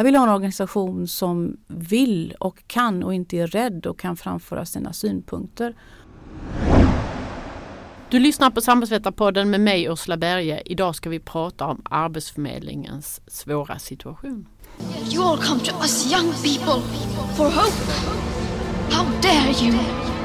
Jag vill ha en organisation som vill och kan och inte är rädd och kan framföra sina synpunkter. Du lyssnar på Samhällsvetarpodden med mig Ursula Berge. Idag ska vi prata om Arbetsförmedlingens svåra situation. You all come to us young people for hope. How dare you?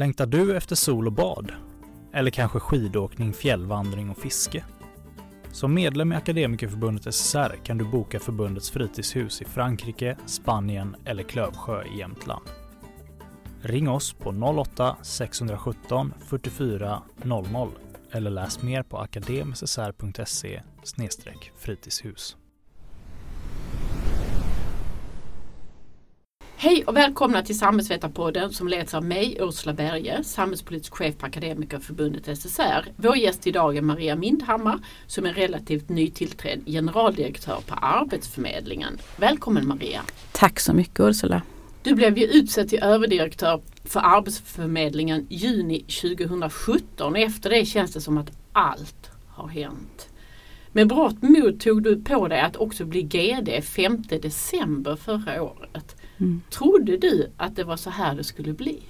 Längtar du efter sol och bad? Eller kanske skidåkning, fjällvandring och fiske? Som medlem i Akademikerförbundet SSR kan du boka förbundets fritidshus i Frankrike, Spanien eller Klövsjö i Jämtland. Ring oss på 08-617 44 00 eller läs mer på akademssr.se fritidshus. Hej och välkomna till Samhällsvetarpodden som leds av mig, Ursula Berge, samhällspolitisk chef på Akademikerförbundet SSR. Vår gäst idag är Maria Mindhammar som är relativt nytillträdd generaldirektör på Arbetsförmedlingen. Välkommen Maria! Tack så mycket Ursula! Du blev ju utsedd till överdirektör för Arbetsförmedlingen juni 2017 och efter det känns det som att allt har hänt. Med brått mod tog du på dig att också bli GD 5 december förra året. Mm. Trodde du att det var så här det skulle bli?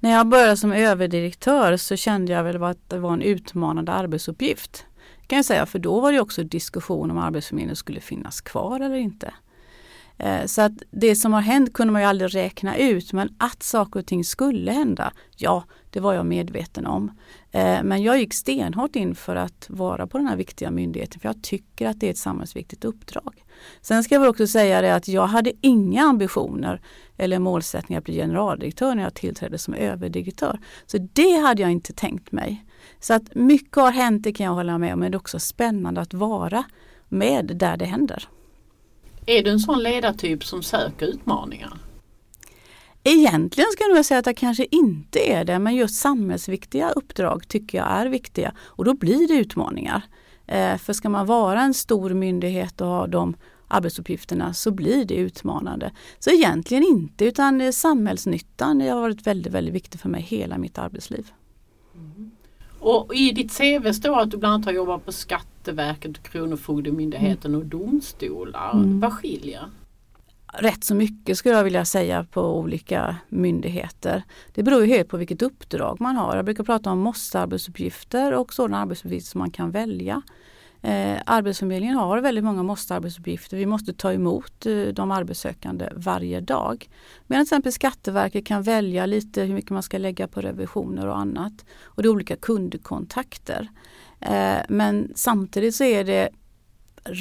När jag började som överdirektör så kände jag väl att det var en utmanande arbetsuppgift. Kan jag säga, för då var det också diskussion om Arbetsförmedlingen skulle finnas kvar eller inte. Eh, så att det som har hänt kunde man ju aldrig räkna ut men att saker och ting skulle hända, ja det var jag medveten om. Eh, men jag gick stenhårt in för att vara på den här viktiga myndigheten för jag tycker att det är ett samhällsviktigt uppdrag. Sen ska jag väl också säga det att jag hade inga ambitioner eller målsättningar att bli generaldirektör när jag tillträdde som överdirektör. Så det hade jag inte tänkt mig. Så att mycket har hänt, det kan jag hålla med om, men det är också spännande att vara med där det händer. Är du en sån ledartyp som söker utmaningar? Egentligen ska jag nog säga att jag kanske inte är det men just samhällsviktiga uppdrag tycker jag är viktiga och då blir det utmaningar. Eh, för ska man vara en stor myndighet och ha de arbetsuppgifterna så blir det utmanande. Så egentligen inte utan samhällsnyttan har varit väldigt, väldigt viktig för mig hela mitt arbetsliv. Mm. Och i ditt CV står att du bland annat har jobbat på Skatteverket, Kronofogdemyndigheten och domstolar. Mm. Vad skiljer? Rätt så mycket skulle jag vilja säga på olika myndigheter. Det beror ju helt på vilket uppdrag man har. Jag brukar prata om måste-arbetsuppgifter och sådana arbetsuppgifter som man kan välja. Eh, Arbetsförmedlingen har väldigt många måste-arbetsuppgifter. Vi måste ta emot eh, de arbetssökande varje dag. Medan till exempel Skatteverket kan välja lite hur mycket man ska lägga på revisioner och annat. Och det är olika kundkontakter. Eh, men samtidigt så är det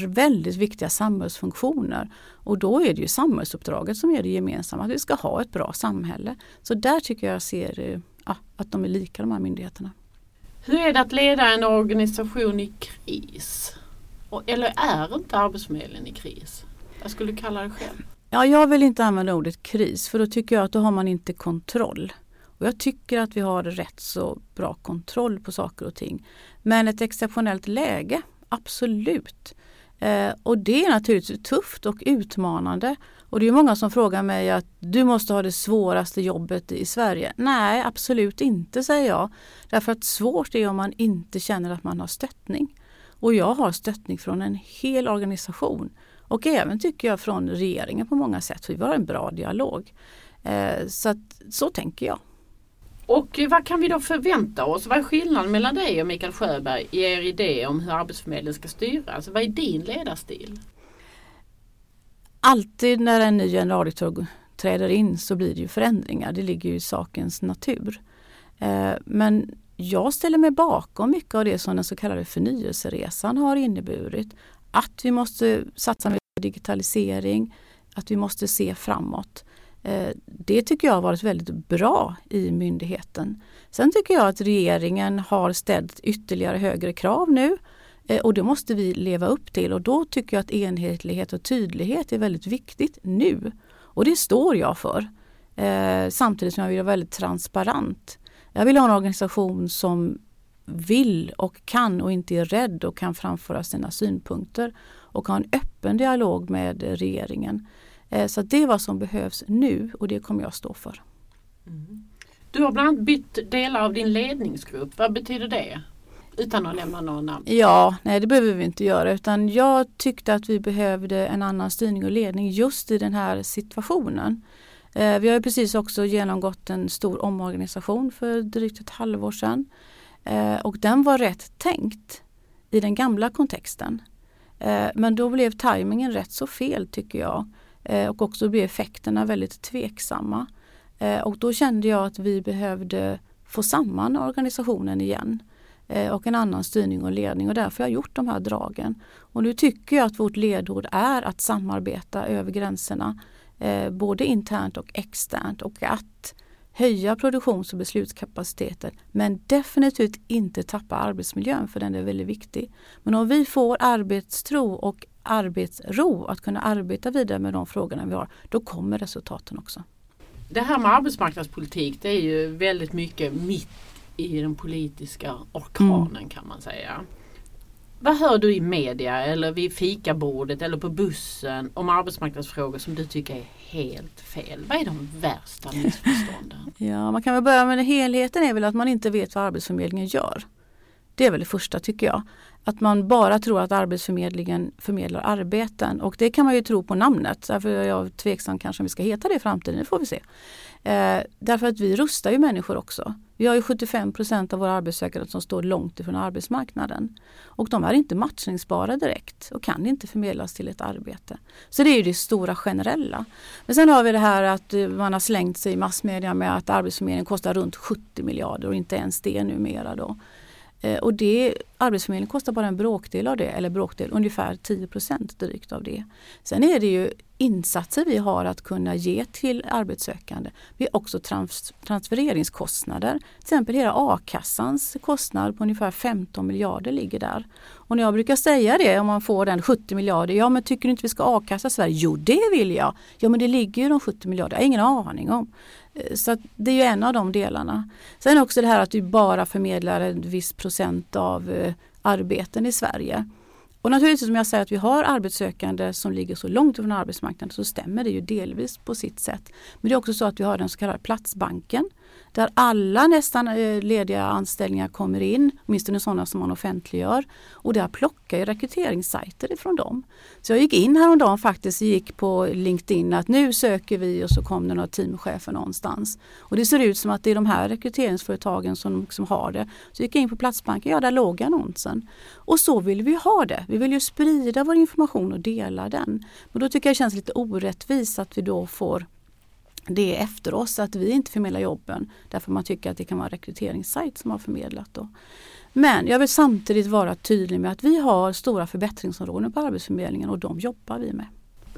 väldigt viktiga samhällsfunktioner. Och då är det ju samhällsuppdraget som är det gemensamma, att vi ska ha ett bra samhälle. Så där tycker jag ser eh, ja, att de är lika de här myndigheterna. Hur är det att leda en organisation i kris? Eller är inte Arbetsförmedlingen i kris? Jag skulle kalla det själv. Ja, jag vill inte använda ordet kris för då tycker jag att då har man inte kontroll. Och jag tycker att vi har rätt så bra kontroll på saker och ting. Men ett exceptionellt läge, absolut. Eh, och det är naturligtvis tufft och utmanande. Och det är många som frågar mig att du måste ha det svåraste jobbet i Sverige. Nej, absolut inte säger jag. Därför att svårt är om man inte känner att man har stöttning. Och jag har stöttning från en hel organisation. Och även tycker jag från regeringen på många sätt. Vi har en bra dialog. Eh, så, att, så tänker jag. Och vad kan vi då förvänta oss? Vad är skillnaden mellan dig och Mikael Sjöberg i er idé om hur Arbetsförmedlingen ska styras? Alltså, vad är din ledarstil? Alltid när en ny generaldirektör träder in så blir det ju förändringar. Det ligger ju i sakens natur. Eh, men jag ställer mig bakom mycket av det som den så kallade förnyelseresan har inneburit. Att vi måste satsa mer på digitalisering, att vi måste se framåt. Eh, det tycker jag har varit väldigt bra i myndigheten. Sen tycker jag att regeringen har ställt ytterligare högre krav nu eh, och det måste vi leva upp till och då tycker jag att enhetlighet och tydlighet är väldigt viktigt nu. Och det står jag för. Eh, samtidigt som jag vill vara väldigt transparent. Jag vill ha en organisation som vill och kan och inte är rädd och kan framföra sina synpunkter och ha en öppen dialog med regeringen. Eh, så det är vad som behövs nu och det kommer jag stå för. Mm. Du har bland annat bytt delar av din ledningsgrupp. Vad betyder det? Utan att nämna några namn. Ja, nej det behöver vi inte göra utan jag tyckte att vi behövde en annan styrning och ledning just i den här situationen. Eh, vi har precis också genomgått en stor omorganisation för drygt ett halvår sedan. Eh, och den var rätt tänkt i den gamla kontexten. Men då blev tajmingen rätt så fel tycker jag. Eh, och också blir effekterna väldigt tveksamma. Eh, och då kände jag att vi behövde få samman organisationen igen eh, och en annan styrning och ledning och därför har jag gjort de här dragen. Och nu tycker jag att vårt ledord är att samarbeta över gränserna både internt och externt och att höja produktions och beslutskapaciteten men definitivt inte tappa arbetsmiljön för den är väldigt viktig. Men om vi får arbetstro och arbetsro att kunna arbeta vidare med de frågorna vi har, då kommer resultaten också. Det här med arbetsmarknadspolitik det är ju väldigt mycket mitt i den politiska orkanen mm. kan man säga. Vad hör du i media eller vid fikabordet eller på bussen om arbetsmarknadsfrågor som du tycker är helt fel? Vad är de värsta missförstånden? ja, man kan väl börja med helheten är väl att man inte vet vad Arbetsförmedlingen gör. Det är väl det första tycker jag. Att man bara tror att Arbetsförmedlingen förmedlar arbeten och det kan man ju tro på namnet. Därför är jag tveksam kanske om vi ska heta det i framtiden, det får vi se. Eh, därför att vi rustar ju människor också. Vi har ju 75 procent av våra arbetssökande som står långt ifrån arbetsmarknaden. Och de är inte matchningsbara direkt och kan inte förmedlas till ett arbete. Så det är ju det stora generella. Men sen har vi det här att eh, man har slängt sig i massmedia med att Arbetsförmedlingen kostar runt 70 miljarder och inte ens det numera. Då. Eh, och det, Arbetsförmedlingen kostar bara en bråkdel av det, eller bråkdel, ungefär 10% drygt av det. Sen är det ju insatser vi har att kunna ge till arbetssökande. Vi har också trans transfereringskostnader. Till exempel hela a-kassans kostnad på ungefär 15 miljarder ligger där. Och när jag brukar säga det om man får den 70 miljarder, ja men tycker du inte vi ska a-kassa Sverige? Jo det vill jag! Ja men det ligger ju de 70 miljarder, jag har ingen aning om. Eh, så det är ju en av de delarna. Sen också det här att du bara förmedlar en viss procent av eh, arbeten i Sverige. Och naturligtvis om jag säger att vi har arbetssökande som ligger så långt från arbetsmarknaden så stämmer det ju delvis på sitt sätt. Men det är också så att vi har den så kallade Platsbanken där alla nästan eh, lediga anställningar kommer in, åtminstone sådana som man offentliggör. Och där plockar jag rekryteringssajter ifrån dem. Så jag gick in häromdagen faktiskt, gick på LinkedIn att nu söker vi och så kom det några teamchefer någonstans. Och det ser ut som att det är de här rekryteringsföretagen som, som har det. Så jag gick in på Platsbanken, ja där låg annonsen. Och så vill vi ha det. Vi vill ju sprida vår information och dela den. Men då tycker jag det känns lite orättvist att vi då får det efter oss, att vi inte förmedlar jobben därför man tycker att det kan vara en rekryteringssajt som har förmedlat. Då. Men jag vill samtidigt vara tydlig med att vi har stora förbättringsområden på Arbetsförmedlingen och de jobbar vi med.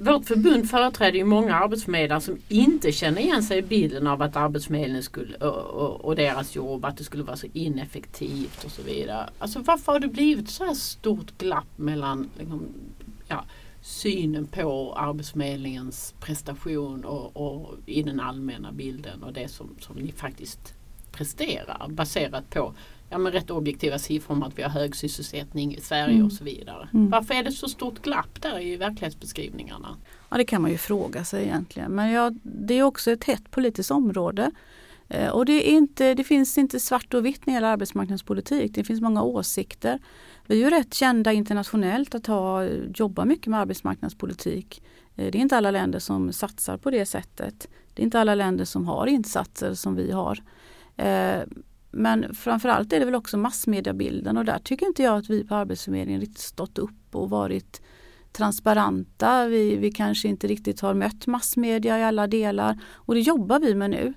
Vårt förbund företräder ju många arbetsförmedlare som inte känner igen sig i bilden av att Arbetsförmedlingen skulle, och, och, och, deras jobb, att det skulle vara så ineffektivt och så vidare. Alltså varför har det blivit så här stort glapp mellan liksom, ja, synen på Arbetsförmedlingens prestation och, och, i den allmänna bilden och det som, som ni faktiskt presterar baserat på ja, men rätt objektiva siffror om att vi har hög sysselsättning i Sverige mm. och så vidare. Mm. Varför är det så stort glapp där i verklighetsbeskrivningarna? Ja det kan man ju fråga sig egentligen men ja, det är också ett hett politiskt område. Eh, och det, är inte, det finns inte svart och vitt när det gäller arbetsmarknadspolitik. Det finns många åsikter. Vi är ju rätt kända internationellt att ha, jobba mycket med arbetsmarknadspolitik. Eh, det är inte alla länder som satsar på det sättet. Det är inte alla länder som har insatser som vi har. Eh, men framförallt är det väl också massmediabilden och där tycker inte jag att vi på Arbetsförmedlingen riktigt stått upp och varit transparenta. Vi, vi kanske inte riktigt har mött massmedia i alla delar och det jobbar vi med nu.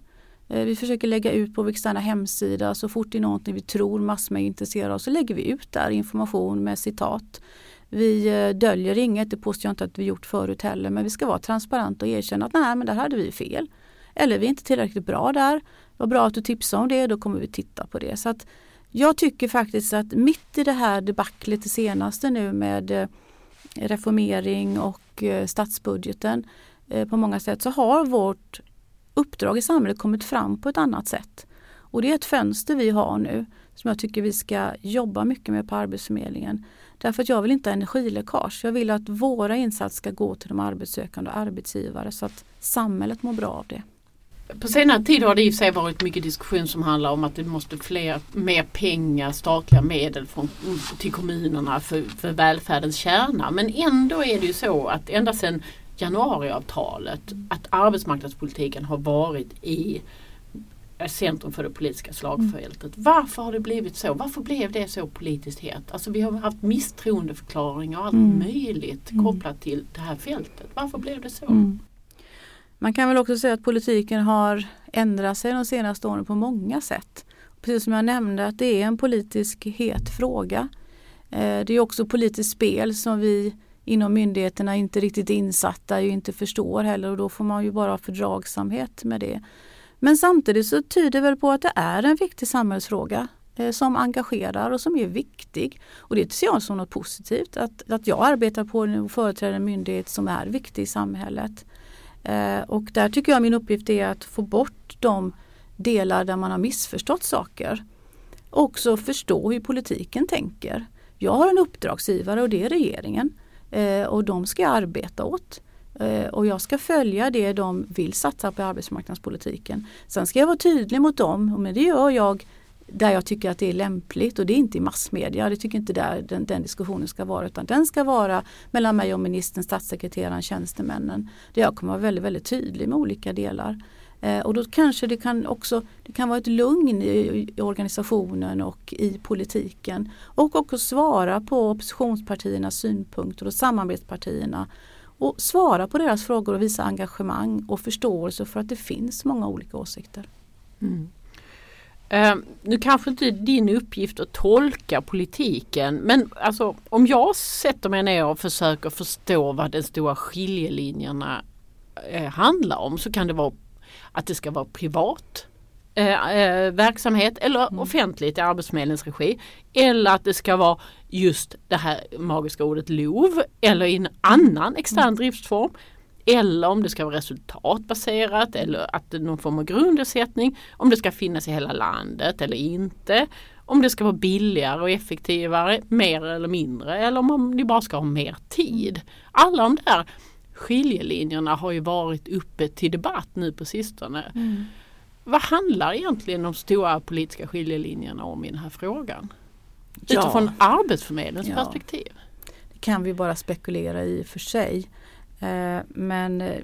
Eh, vi försöker lägga ut på vår externa hemsida så fort det är någonting vi tror massmedia är intresserade av så lägger vi ut där information med citat. Vi eh, döljer inget, det påstår jag inte att vi gjort förut heller, men vi ska vara transparenta och erkänna att nej men där hade vi fel. Eller vi är inte tillräckligt bra där. Vad bra att du tipsade om det, då kommer vi titta på det. Så att Jag tycker faktiskt att mitt i det här debaclet det senaste nu med eh, reformering och statsbudgeten på många sätt så har vårt uppdrag i samhället kommit fram på ett annat sätt. Och det är ett fönster vi har nu som jag tycker vi ska jobba mycket med på Arbetsförmedlingen. Därför att jag vill inte ha energiläckage. Jag vill att våra insatser ska gå till de arbetssökande och arbetsgivare så att samhället mår bra av det. På senare tid har det i och för sig varit mycket diskussion som handlar om att det måste fler, mer pengar, statliga medel från, till kommunerna för, för välfärdens kärna. Men ändå är det ju så att ända sedan januariavtalet att arbetsmarknadspolitiken har varit i centrum för det politiska slagfältet. Mm. Varför har det blivit så? Varför blev det så politiskt hett? Alltså vi har haft misstroendeförklaringar och allt mm. möjligt mm. kopplat till det här fältet. Varför blev det så? Mm. Man kan väl också säga att politiken har ändrat sig de senaste åren på många sätt. Precis som jag nämnde att det är en politisk het fråga. Eh, det är också politiskt spel som vi inom myndigheterna inte riktigt insatta och inte förstår heller och då får man ju bara ha fördragsamhet med det. Men samtidigt så tyder det väl på att det är en viktig samhällsfråga eh, som engagerar och som är viktig. Och det ser jag som något positivt att, att jag arbetar på och företräder en myndighet som är viktig i samhället. Eh, och där tycker jag min uppgift är att få bort de delar där man har missförstått saker. Och också förstå hur politiken tänker. Jag har en uppdragsgivare och det är regeringen. Eh, och de ska jag arbeta åt. Eh, och jag ska följa det de vill satsa på i arbetsmarknadspolitiken. Sen ska jag vara tydlig mot dem, men det gör jag där jag tycker att det är lämpligt och det är inte i massmedia. Det tycker inte där den, den diskussionen ska vara utan den ska vara mellan mig och ministern, statssekreteraren, tjänstemännen. Där jag kommer vara väldigt, väldigt tydlig med olika delar. Eh, och då kanske det kan också det kan vara ett lugn i, i, organisationen och i politiken. Och också svara på oppositionspartiernas synpunkter och samarbetspartierna och svara på deras frågor och visa engagemang och förståelse för att det finns många olika åsikter. Mm. Uh, nu kanske inte är din uppgift att tolka politiken men alltså om jag sätter mig ner och försöker förstå vad de stora skiljelinjerna uh, handlar om så kan det vara att det ska vara privat eh, eh, verksamhet eller mm. offentligt i Arbetsförmedlingens regi. Eller att det ska vara just det här magiska ordet LOV eller i en annan extern mm. driftsform. Eller om det ska vara resultatbaserat eller att det är någon form av grundersättning. Om det ska finnas i hela landet eller inte. Om det ska vara billigare och effektivare, mer eller mindre. Eller om ni bara ska ha mer tid. Alla de där skiljelinjerna har ju varit uppe till debatt nu på sistone. Mm. Vad handlar egentligen de stora politiska skiljelinjerna om i den här frågan? Ja. Utifrån Arbetsförmedlingens ja. perspektiv. Det kan vi bara spekulera i för sig. Eh, men eh,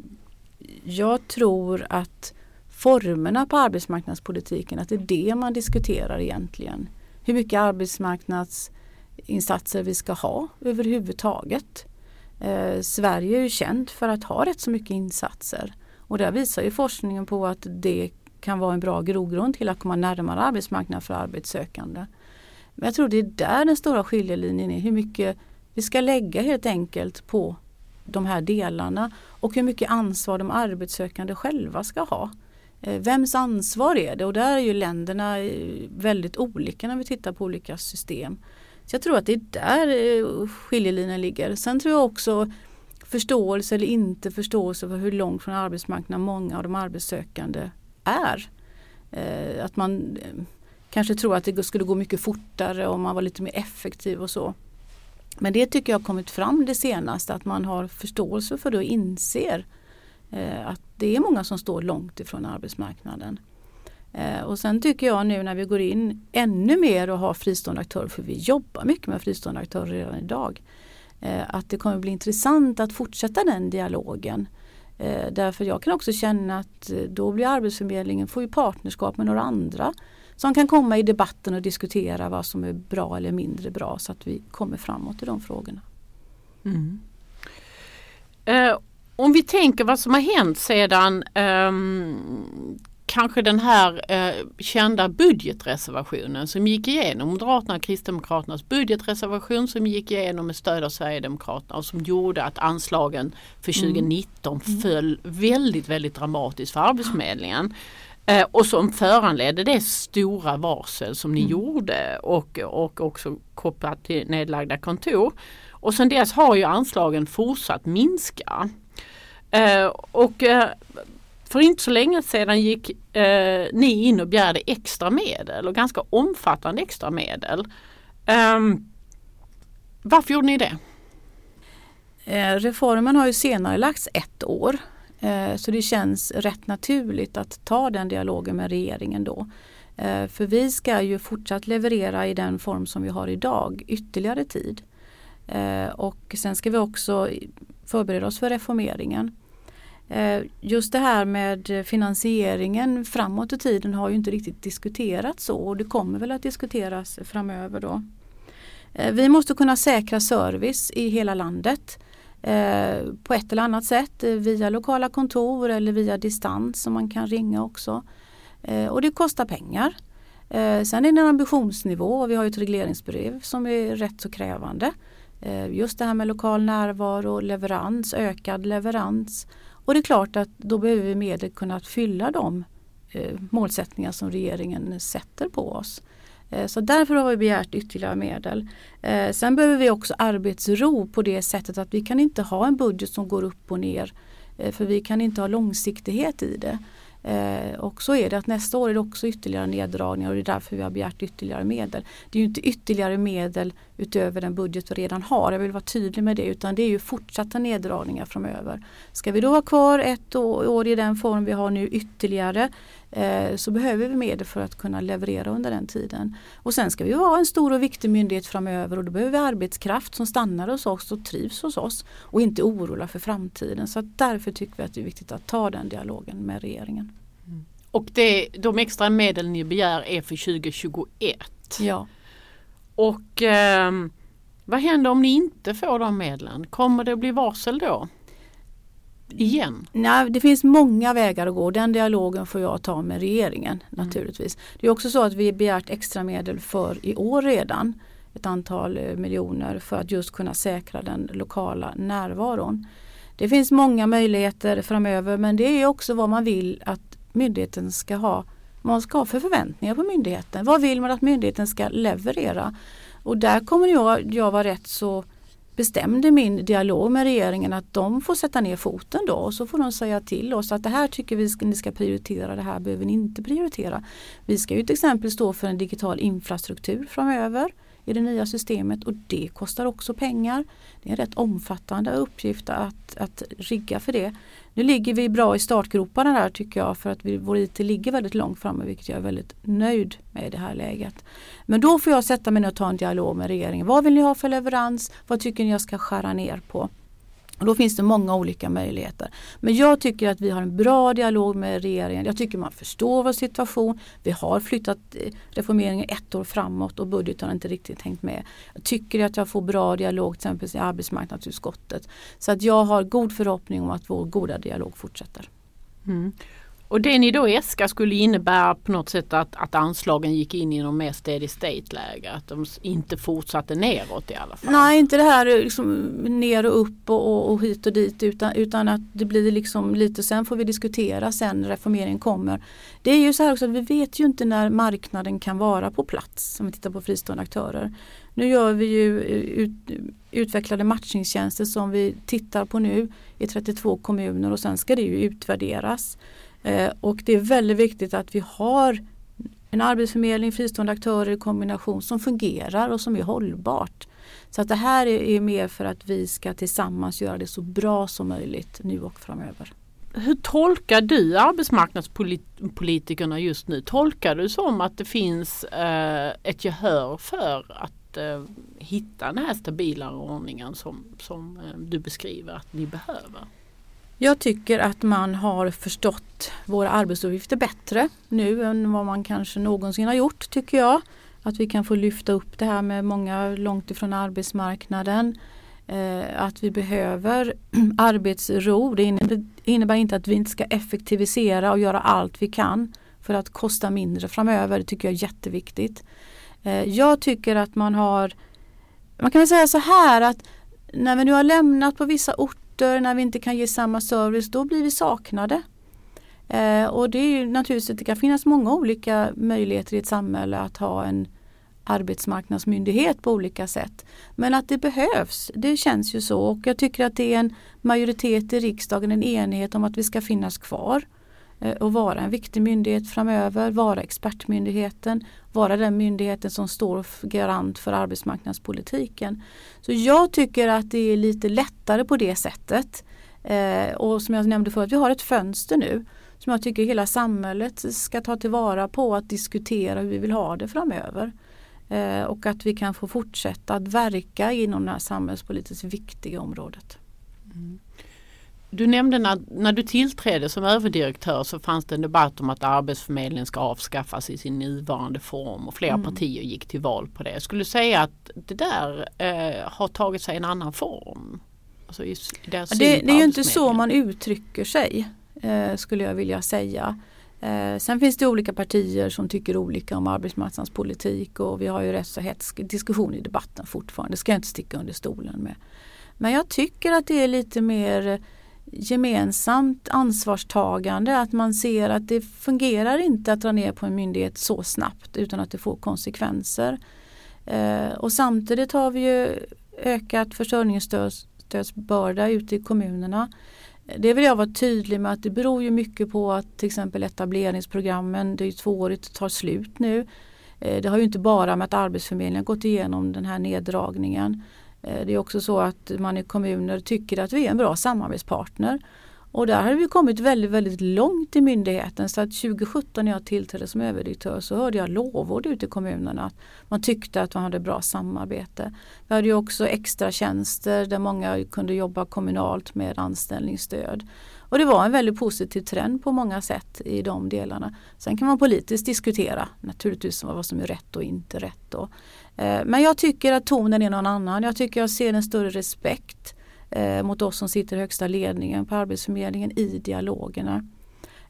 jag tror att formerna på arbetsmarknadspolitiken, att det är det man diskuterar egentligen. Hur mycket arbetsmarknadsinsatser vi ska ha överhuvudtaget. Eh, Sverige är ju känt för att ha rätt så mycket insatser. Och där visar ju forskningen på att det kan vara en bra grogrund till att komma närmare arbetsmarknaden för arbetssökande. Men jag tror det är där den stora skiljelinjen är, hur mycket vi ska lägga helt enkelt på de här delarna och hur mycket ansvar de arbetssökande själva ska ha. Eh, vems ansvar är det? Och där är ju länderna eh, väldigt olika när vi tittar på olika system. Så jag tror att det är där eh, skiljelinjen ligger. Sen tror jag också förståelse eller inte förståelse för hur långt från arbetsmarknaden många av de arbetssökande är. Eh, att man eh, kanske tror att det skulle gå mycket fortare om man var lite mer effektiv och så. Men det tycker jag har kommit fram det senaste att man har förståelse för det och inser att det är många som står långt ifrån arbetsmarknaden. Eh, och sen tycker jag nu när vi går in ännu mer och har fristående aktörer, för vi jobbar mycket med fristående aktörer redan idag, eh, att det kommer bli intressant att fortsätta den dialogen. Eh, därför jag kan också känna att då blir Arbetsförmedlingen, får ju partnerskap med några andra som kan komma i debatten och diskutera vad som är bra eller mindre bra så att vi kommer framåt i de frågorna. Mm. Eh, om vi tänker vad som har hänt sedan eh, kanske den här eh, kända budgetreservationen som gick igenom, Moderaterna och Kristdemokraternas budgetreservation som gick igenom med stöd av Sverigedemokraterna och som gjorde att anslagen för 2019 mm. mm. föll väldigt, väldigt dramatiskt för Arbetsförmedlingen. Eh, och som föranledde det stora varsel som ni Mm. gjorde och, och också kopplat till nedlagda kontor. Och sedan dess har ju anslagen fortsatt minska. Eh, och eh, för inte så länge sedan gick eh, ni in och begärde extra medel och ganska omfattande extra medel. Ehm, varför gjorde ni det? Eh, reformen har ju senare lagts ett år. Eh, så det känns rätt naturligt att ta den dialogen med regeringen då. Eh, för vi ska ju fortsatt leverera i den form som vi har idag ytterligare tid. Eh, och sen ska vi också förbereda oss för reformeringen. Eh, just det här med finansieringen framåt i tiden har ju inte riktigt diskuterats så och det kommer väl att diskuteras framöver då. Eh, vi måste kunna säkra service i hela landet eh, på ett eller annat sätt via lokala kontor eller via distans som man kan ringa också. Och det kostar pengar. Sen är det en ambitionsnivå och vi har ett regleringsbrev som är rätt så krävande. Just det här med lokal närvaro, leverans, ökad leverans. Och det är klart att då behöver vi medel kunna fylla de eh, målsättningar som regeringen sätter på oss. Eh, Så därför har vi begärt ytterligare medel. Eh, Sen behöver vi också arbetsro på det sättet att vi kan inte ha en budget som går upp och ner. Eh, För vi kan inte ha långsiktighet i det. Eh, Och så är det att nästa år är det också ytterligare neddragningar och det är därför vi har begärt ytterligare medel. Det är ju inte ytterligare medel utöver den budget vi redan har. Jag vill vara tydlig med det utan det är ju fortsatta neddragningar framöver. Ska vi då ha kvar ett år i den form vi har nu ytterligare eh, så behöver vi medel för att kunna leverera under den tiden. Och sen ska vi vara en stor och viktig myndighet framöver och då behöver vi arbetskraft som stannar hos oss och trivs hos oss och inte oroar för framtiden. Så därför tycker vi att det är viktigt att ta den dialogen med regeringen. Och det, de extra medel ni begär är för 2021. Ja. Och ehm, vad händer om ni inte får de medlen? Kommer det att bli varsel då? Igen? Nej, det finns många vägar att gå. Den dialogen får jag ta med regeringen naturligtvis. Det är också så att vi begärt extra medel för i år redan. Ett antal eh, miljoner för att just kunna säkra den lokala närvaron. Det finns många möjligheter framöver men det är också vad man vill att myndigheten ska ha. Man ska ha för förväntningar på myndigheten. Vad vill man att myndigheten ska leverera? Och där kommer jag, jag vara rätt så bestämd i min dialog med regeringen att de får sätta ner foten då och så får de säga till oss att det här tycker vi ska, ni ska prioritera, det här behöver ni inte prioritera. Vi ska ju till exempel stå för en digital infrastruktur framöver i det nya systemet och det kostar också pengar. Det är en rätt omfattande uppgift att, att rigga för det. Nu ligger vi bra i startgroparna där tycker jag för att vi, vår IT ligger väldigt långt framme vilket jag är väldigt nöjd med i det här läget. Men då får jag sätta mig ner och ta en dialog med regeringen. Vad vill ni ha för leverans? Vad tycker ni jag ska skära ner på? Och då finns det många olika möjligheter. Men jag tycker att vi har en bra dialog med regeringen. Jag tycker man förstår vår situation. Vi har flyttat eh, reformeringen ett år framåt och budgeten har inte riktigt hängt med. Jag tycker att jag får bra dialog till exempel i arbetsmarknadsutskottet. Så att jag har god förhoppning om att vår goda dialog fortsätter. Mm. Och det ni då äskar skulle innebära på något sätt att, att anslagen gick in i någon mer steady state läge. Att de inte fortsatte neråt i alla fall. Nej, inte det här liksom ner och upp och, och, och hit och dit utan, utan att det blir liksom lite, sen får vi diskutera sen reformeringen kommer. Det är ju så här också att vi vet ju inte när marknaden kan vara på plats om vi tittar på fristående aktörer. Nu gör vi ju eh, ut, utvecklade matchningstjänster som vi tittar på nu i 32 kommuner och sen ska det ju utvärderas. Eh, och det är väldigt viktigt att vi har en arbetsförmedling, fristående aktörer i kombination som fungerar och som är hållbart. Så att det här är, är mer för att vi ska tillsammans göra det så bra som möjligt nu och framöver. Hur tolkar du arbetsmarknadspolitikerna just nu? Tolkar du som att det finns eh, ett gehör för att eh, hitta den här stabilare ordningen som, som eh, du beskriver att ni behöver? Jag tycker att man har förstått våra arbetsuppgifter bättre nu än vad man kanske någonsin har gjort tycker jag. Att vi kan få lyfta upp det här med många långt ifrån arbetsmarknaden. Eh, att vi behöver arbetsro. Det innebär, inte att vi inte ska effektivisera och göra allt vi kan för att kosta mindre framöver. Det tycker jag är jätteviktigt. Eh, jag tycker att man har, man kan väl säga så här att när vi nu har lämnat på vissa orter, när vi inte kan ge samma service, då blir vi saknade. Eh, och det är ju naturligtvis, det kan finnas många olika möjligheter i ett samhälle att ha en arbetsmarknadsmyndighet på olika sätt. Men att det behövs, det känns ju så och jag tycker att det är en majoritet i riksdagen, en enighet om att vi ska finnas kvar eh, Eh, och vara en viktig myndighet framöver, vara expertmyndigheten, vara den myndigheten som står garant för arbetsmarknadspolitiken. Så jag tycker att det är lite lättare på det sättet. Eh, och som jag nämnde förut, vi har ett fönster nu som jag tycker hela samhället ska ta tillvara på att diskutera hur vi vill ha det framöver. Eh, och att vi kan få fortsätta att verka inom det här samhällspolitiskt viktiga området. Mm. Du nämnde när, när du tillträdde som överdirektör så fanns det en debatt om att Arbetsförmedlingen ska avskaffas i sin nuvarande form och flera mm. partier gick till val på det. Jag skulle säga att det där eh, har tagit sig en annan form. Alltså det, det, är ju inte så man uttrycker sig eh, skulle jag vilja säga. Eh, sen finns det olika partier som tycker olika om arbetsmarknadspolitik och vi har ju rätt så hetsk diskussion i debatten fortfarande. Det ska jag inte sticka under stolen med. Men jag tycker att det är lite mer gemensamt ansvarstagande att man ser att det fungerar inte att dra ner på en myndighet så snabbt utan att det får konsekvenser. Eh, och samtidigt har vi ju ökat försörjningsstödsbörda ute i kommunerna. Det vill jag vara tydlig med att det beror ju mycket på att till exempel etableringsprogrammen, det är ju tvåårigt, tar slut nu. Eh, det har ju inte bara med att Arbetsförmedlingen gått igenom den här neddragningen. Eh, det är också så att man i kommuner tycker att vi är en bra samarbetspartner. Och där har vi kommit väldigt, väldigt långt i myndigheten. Så att 2017 när jag tillträdde som överdirektör så hörde jag lovord ute i kommunerna. Att man tyckte att man hade bra samarbete. Vi hade ju också extra tjänster där många kunde jobba kommunalt med anställningsstöd. Och det var en väldigt positiv trend på många sätt i de delarna. Sen kan man politiskt diskutera naturligtvis vad som är rätt och inte rätt. Då. Eh, men jag tycker att tonen är någon annan. Jag tycker jag ser en större respekt eh, mot oss som sitter i högsta ledningen på Arbetsförmedlingen i dialogerna.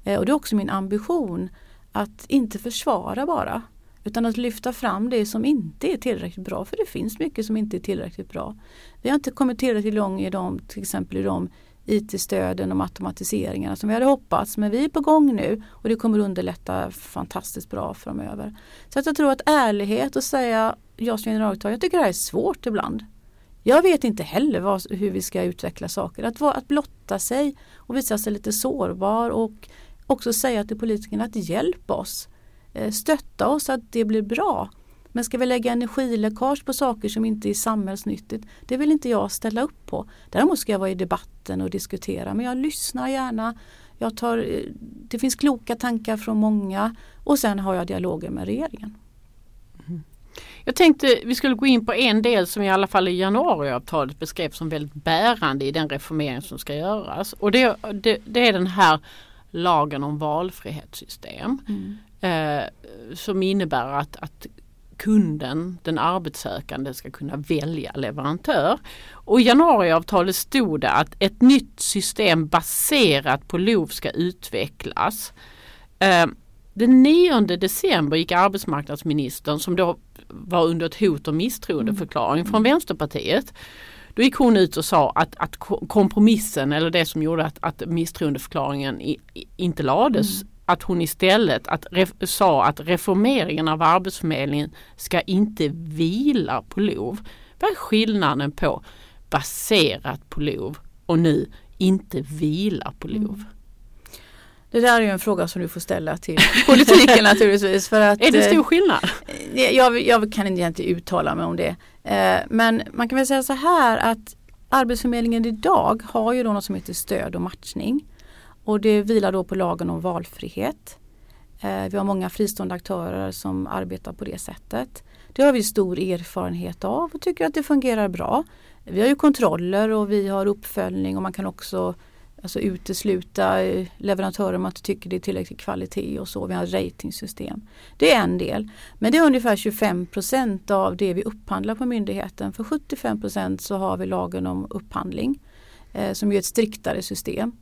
Eh, och det är också min ambition att inte försvara bara utan att lyfta fram det som inte är tillräckligt bra för det finns mycket som inte är tillräckligt bra. Vi har inte kommit tillräckligt långt i de, till exempel i de IT-stöden och automatiseringarna som vi hade hoppats men vi är på gång nu och det kommer underlätta fantastiskt bra framöver. Så att jag tror att ärlighet och säga jag som generaldirektör, jag tycker det här är svårt ibland. Jag vet inte heller vad, hur vi ska utveckla saker. Att, att blotta sig och visa sig lite sårbar och också säga till politikerna att hjälp oss. Eh, stötta oss så att det blir bra. Men ska vi lägga energiläckage på saker som inte är samhällsnyttigt? Det vill inte jag ställa upp på. Däremot ska jag vara i debatten och diskutera men jag lyssnar gärna. Jag tar, eh, det finns kloka tankar från många och sen har jag dialoger med regeringen. Jag tänkte vi skulle gå in på en del som i alla fall i januariavtalet beskrevs som väldigt bärande i den reformering som ska göras. Och det, det, det är den här lagen om valfrihetssystem. Mm. Eh, som innebär att, att kunden, den arbetssökande ska kunna välja leverantör. Och i januariavtalet stod det att ett nytt system baserat på LOV ska utvecklas. Eh, den 9 december gick arbetsmarknadsministern som då var under ett hot om misstroendeförklaring mm. från Vänsterpartiet. Då gick hon ut och sa att, att kompromissen eller det som gjorde att, att misstroendeförklaringen i, inte lades mm. att hon istället att ref, sa att reformeringen av Arbetsförmedlingen ska inte vila på LOV. Vad är skillnaden på baserat på LOV och nu inte vila på LOV? Mm. Det där är ju en fråga som du får ställa till politiken naturligtvis. För att, är det stor skillnad? Eh, jag, jag kan inte uttala mig om det. Eh, men man kan väl säga så här att Arbetsförmedlingen idag har ju då något som heter stöd och matchning. Och det vilar då på lagen om valfrihet. Eh, vi har många fristående aktörer som arbetar på det sättet. Det har vi stor erfarenhet av och tycker att det fungerar bra. Vi har ju kontroller och vi har uppföljning och man kan också alltså utesluta eh, leverantörer om man inte tycker det är tillräcklig kvalitet och så. Vi har ett ratingsystem. Det är en del. Men det är ungefär 25 procent av det vi upphandlar på myndigheten. För 75 procent så har vi lagen om upphandling eh, som är ett striktare system.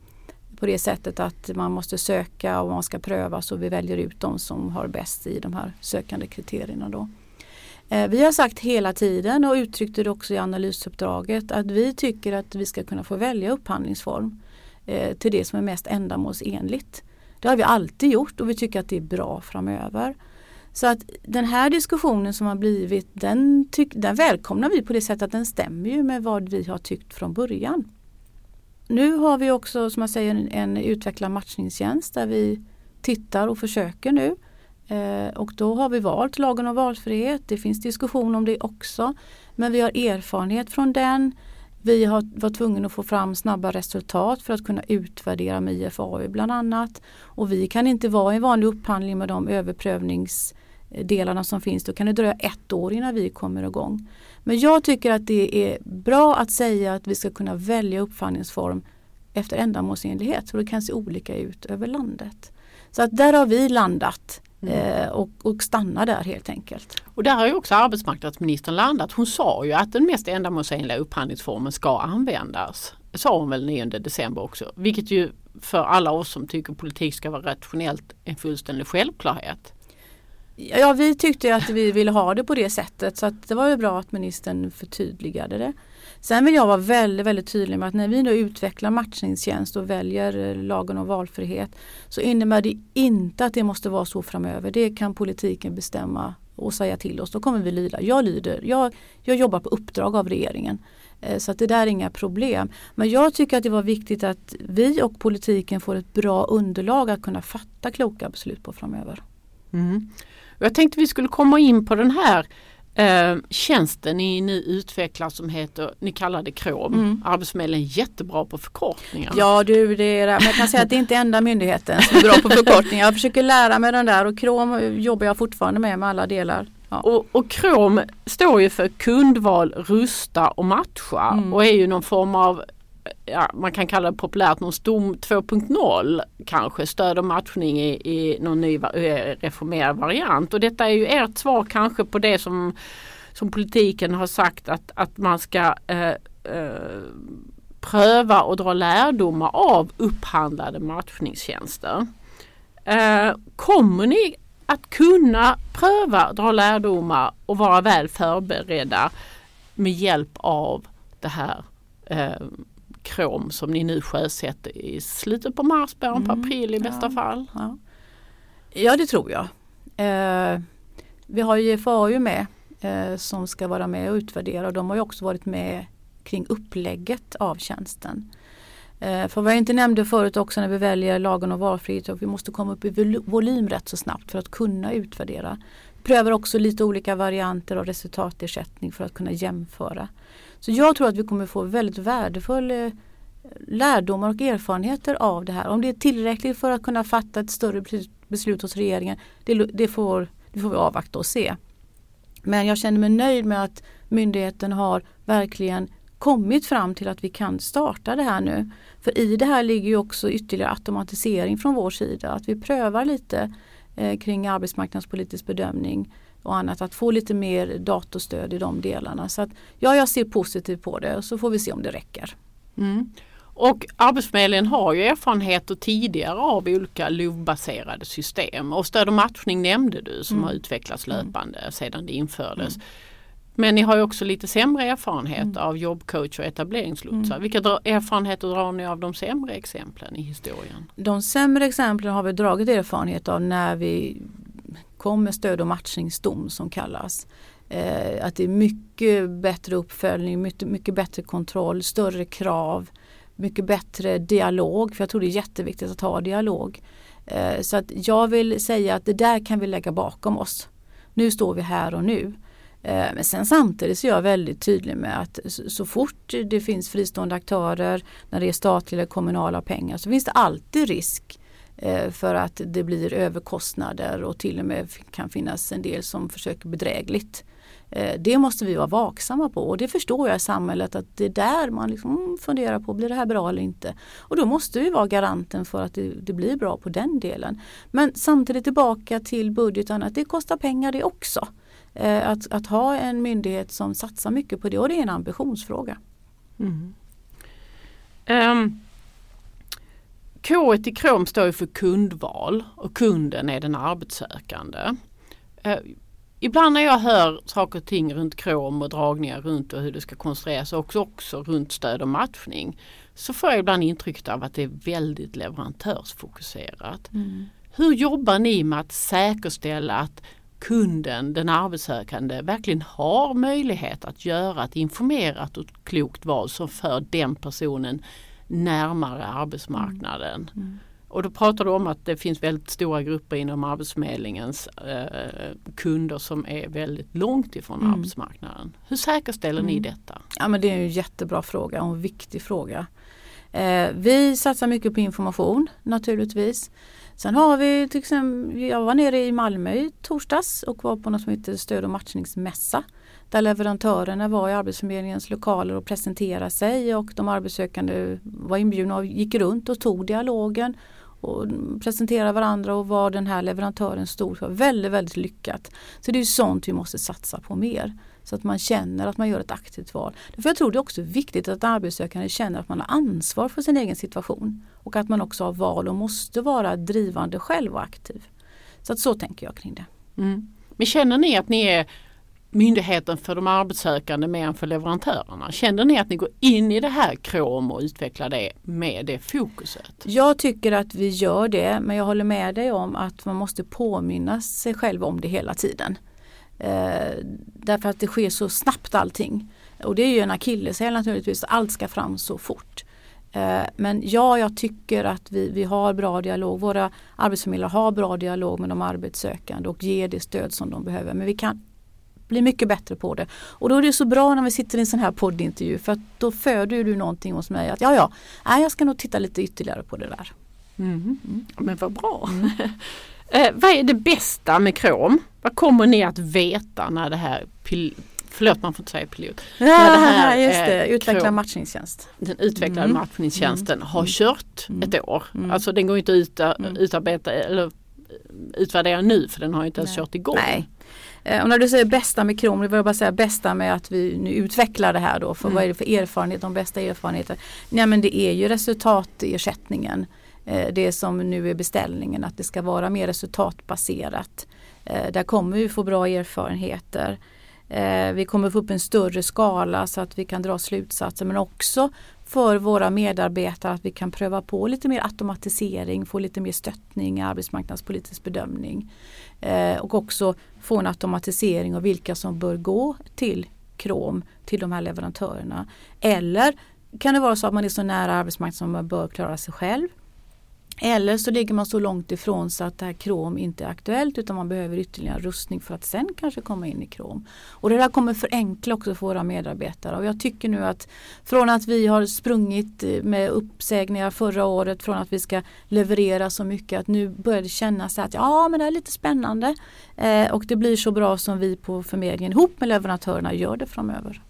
På det sättet att man måste söka och man ska prövas och vi väljer ut de som har bäst i de här sökande kriterierna. Då. Eh, vi har sagt hela tiden och uttryckte det också i analysuppdraget att vi tycker att vi ska kunna få välja upphandlingsform. Eh, till det som är mest ändamålsenligt. Det har vi alltid gjort och vi tycker att det är bra framöver. Så att den här diskussionen som har blivit den, tyck, den välkomnar vi på det sättet att den stämmer ju med vad vi har tyckt från början. Nu har vi också som jag säger en, en utvecklad matchningstjänst där vi tittar och försöker nu. Eh, och då har vi valt lagen om valfrihet. Det finns diskussion om det också. Men vi har erfarenhet från den. Vi har varit tvungna att få fram snabba resultat för att kunna utvärdera med IFAU bland annat. Och vi kan inte vara i en vanlig upphandling med de överprövningsdelarna som finns. Då kan det dröja ett år innan vi kommer igång. Men jag tycker att det är bra att säga att vi ska kunna välja upphandlingsform efter ändamålsenlighet. Så det kan se olika ut över landet. Så att där har vi landat Mm. Eh, och, och stanna där helt enkelt. Och där har ju också arbetsmarknadsministern landat. Hon sa ju att den mest ändamålsenliga upphandlingsformen ska användas. Det sa hon väl 9 december också. Vilket ju för alla oss som tycker politik ska vara rationellt en fullständig självklarhet. Ja, vi tyckte att vi ville ha det på det sättet så att det var ju bra att ministern förtydligade det. Sen vill jag vara väldigt, väldigt tydlig med att när vi nu utvecklar matchningstjänst och väljer eh, lagen om valfrihet så innebär det inte att det måste vara så framöver. Det kan politiken bestämma och säga till oss. Då kommer vi lyda. Jag lyder. Jag, jag jobbar på uppdrag av regeringen. Eh, så att det där är inga problem. Men jag tycker att det var viktigt att vi och politiken får ett bra underlag att kunna fatta kloka beslut på framöver. Mm. Jag tänkte vi skulle komma in på den här eh, tjänsten ni nu utvecklar som heter, ni kallar det KROM. Mm. Arbetsförmedlingen är jättebra på förkortningar. Ja du, det är, men jag kan säga att det är inte enda myndigheten som är bra på förkortningar. Jag försöker lära mig den där och KROM jobbar jag fortfarande med med alla delar. Ja. Och, och KROM står ju för kundval, rusta och matcha mm. och är ju någon form av ja, man kan kalla det populärt någon STOM 2.0 kanske, stöd och matchning i, i någon ny eh, reformerad variant. Och detta är ju ert svar kanske på det som, som politiken har sagt att, att man ska eh, eh, pröva och dra lärdomar av upphandlade matchningstjänster. Eh, kommer ni att kunna pröva, dra lärdomar och vara väl förberedda med hjälp av det här eh, krom som ni nu sjösätter i slutet på mars, början på mm, april i bästa ja, fall? Ja. ja. det tror jag. Eh, vi har ju FAU med eh, som ska vara med och utvärdera och de har ju också varit med kring upplägget av tjänsten. Eh, för vad jag inte nämnde förut också när vi väljer lagen om valfrihet att vi måste komma upp i volym rätt så snabbt för att kunna utvärdera. Prövar också lite olika varianter av resultatersättning för att kunna jämföra. Så jag tror att vi kommer få väldigt värdefull eh, lärdomar och erfarenheter av det här. Om det är tillräckligt för att kunna fatta ett större beslut hos regeringen, det, det, får, det får vi avvakta och se. Men jag känner mig nöjd med att myndigheten har verkligen kommit fram till att vi kan starta det här nu. För i det här ligger ju också ytterligare automatisering från vår sida. Att vi prövar lite eh, kring arbetsmarknadspolitisk bedömning och annat. Att få lite mer datorstöd i de delarna. Så att, ja, jag ser positivt på det och så får vi se om det räcker. Mm. Och Arbetsförmedlingen har ju erfarenheter tidigare av olika LOV-baserade system och stöd och matchning nämnde du som mm. har utvecklats mm. löpande mm. sedan det infördes. Mm. Men ni har ju också lite sämre erfarenhet mm. av jobbcoach och etableringslotsar. Mm. Vilka erfarenheter drar ni av de sämre exemplen i historien? De sämre exemplen har vi dragit erfarenhet av när vi kom med stöd och matchningsdom som kallas. Eh, att det är mycket bättre uppföljning, mycket, mycket bättre kontroll, större krav, mycket bättre dialog. För jag tror det är jätteviktigt att ha dialog. Eh, så att jag vill säga att det där kan vi lägga bakom oss. Nu står vi här och nu. Eh, men sen samtidigt så är jag väldigt tydlig med att så fort det finns fristående aktörer, när det är statliga eller kommunala pengar så finns det alltid risk eh, Eh, för att det blir överkostnader och till och med kan finnas en del som försöker bedrägligt. Eh, det måste vi vara vaksamma på och det förstår jag i samhället att det är där man liksom mm, funderar på, blir det här bra eller inte? Och då måste vi vara garanten för att det, det blir bra på den delen. Men samtidigt tillbaka till budgeten, att det kostar pengar det också. Eh, att, att ha en myndighet som satsar mycket på det och det är en ambitionsfråga. Mm. Um, K i KROM står för kundval och kunden är den arbetssökande. Uh, ibland när jag hör saker och ting runt krom och dragningar runt och hur det ska konstrueras och också, också runt stöd och matchning så får jag ibland intrycket av att det är väldigt leverantörsfokuserat. Mm. Hur jobbar ni med att säkerställa att kunden, den arbetssökande, verkligen har möjlighet att göra ett informerat och klokt val som för den personen närmare arbetsmarknaden? Mm. Och då pratar du om att det finns väldigt stora grupper inom Arbetsförmedlingens eh, kunder som är väldigt långt ifrån Mm. arbetsmarknaden. Hur säkerställer ni Mm. detta? Ja men det är en jättebra fråga och en viktig fråga. Eh, vi satsar mycket på information naturligtvis. Sen har vi till exempel, jag var nere i Malmö i torsdags och var på något som heter stöd och matchningsmässa. Där leverantörerna var i Arbetsförmedlingens lokaler och presenterade sig och de arbetssökande var inbjudna och gick runt och tog dialogen och presenterade varandra och vad den här leverantören stod för. Väldigt, väldigt lyckat. Så det är sånt vi måste satsa på mer. Så att man känner att man gör ett aktivt val. För jag tror det är också viktigt att arbetssökande känner att man har ansvar för sin egen situation. Och att man också har val och måste vara drivande själv och aktiv. Så att så tänker jag kring det. Mm. Men känner ni att ni är myndigheten för de arbetssökande mer än för leverantörerna? Känner ni att ni går in i det här krom och utvecklar det med det fokuset? Jag tycker att vi gör det men jag håller med dig om att man måste påminna sig själv om det hela tiden. Eh, därför att det sker så snabbt allting. Och det är ju en akilleshäl naturligtvis, allt ska fram så fort. Eh, men ja, jag tycker att vi, vi har bra dialog. Våra arbetsförmedlare har bra dialog med de arbetssökande och ger det stöd som de behöver. Men vi kan bli mycket bättre på det. Och då är det så bra när vi sitter i en sån här poddintervju för att då föder du någonting hos mig att ja, ja, nej, jag ska nog titta lite ytterligare på det där. Mm. Men vad bra. eh, vad är det bästa med krom? Vad kommer ni att veta när det här Förlåt man får inte säga pilot. Ja, det här, just det, eh, utveckla matchningstjänst. Den utvecklade Mm. matchningstjänsten har Mm. kört Mm. ett år. Mm. Alltså den går inte att Mm. utarbeta eller utvärdera nu för den har inte ens Nej. kört igång. Nej. Eh, Och när du säger bästa med Krom, det vill jag bara säga bästa med att vi nu utvecklar det här då. För Mm. vad är det för erfarenhet, de bästa erfarenheter? Nej men det är ju resultatersättningen. Eh, Det som nu är beställningen, att det ska vara mer resultatbaserat. Eh, Där kommer vi få bra erfarenheter. Eh, vi kommer få upp en större skala så att vi kan dra slutsatser men också för våra medarbetare att vi kan pröva på lite mer automatisering, få lite mer stöttning i arbetsmarknadspolitisk bedömning. Eh, och också få en automatisering av vilka som bör gå till Krom, till de här leverantörerna. Eller kan det vara så att man är så nära arbetsmarknaden som man bör klara sig själv. Eller så ligger man så långt ifrån så att det här krom inte är aktuellt utan man behöver ytterligare rustning för att sen kanske komma in i krom. Och det där kommer förenkla också för våra medarbetare och jag tycker nu att från att vi har sprungit eh, med uppsägningar förra året från att vi ska leverera så mycket att nu börjar det kännas att ja men det är lite spännande eh, och det blir så bra som vi på förmedlingen ihop med leverantörerna gör det framöver.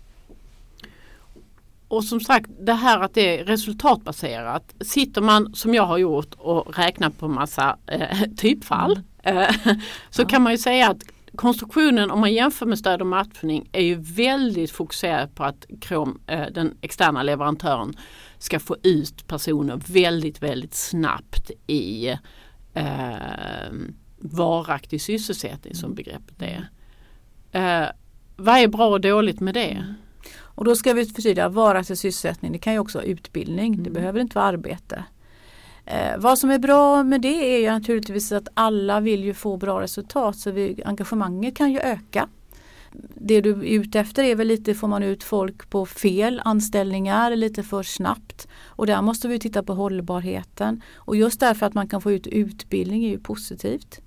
Och som sagt det här att det är resultatbaserat. Sitter man som jag har gjort och räknar på massa eh, typfall eh, så Ja. kan man ju säga att konstruktionen om man jämför med stöd och matchning är ju väldigt fokuserad på att Chrome, eh, den externa leverantören ska få ut personer väldigt väldigt snabbt i eh, varaktig sysselsättning som begreppet är. Eh, vad är bra och dåligt med det? Och då ska vi förtydliga varaktig sysselsättning, det kan ju också vara utbildning, det behöver inte vara arbete. Eh, vad som är bra med det är ju naturligtvis att alla vill ju få bra resultat så vi, engagemanget kan ju öka. Det du är ute efter är väl lite, får man ut folk på fel anställningar lite för snabbt. Och där måste vi titta på hållbarheten. Och just därför att man kan få ut utbildning är ju positivt.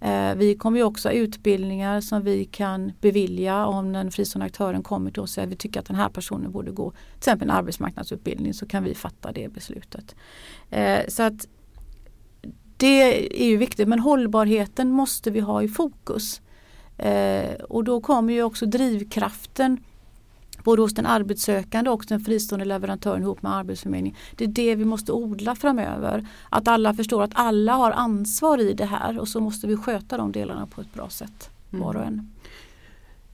Eh, vi kommer ju också ha utbildningar som vi kan bevilja om den fristående aktören kommer till oss och säger att vi tycker att den här personen borde gå till exempel en arbetsmarknadsutbildning så kan vi fatta det beslutet. Eh, så att det är ju viktigt men hållbarheten måste vi ha i fokus. Eh, och då kommer ju också drivkraften både hos den arbetssökande och den fristående leverantören ihop med Arbetsförmedlingen. Det är det vi måste odla framöver. Att alla förstår att alla har ansvar i det här och så måste vi sköta de delarna på ett bra sätt var och en.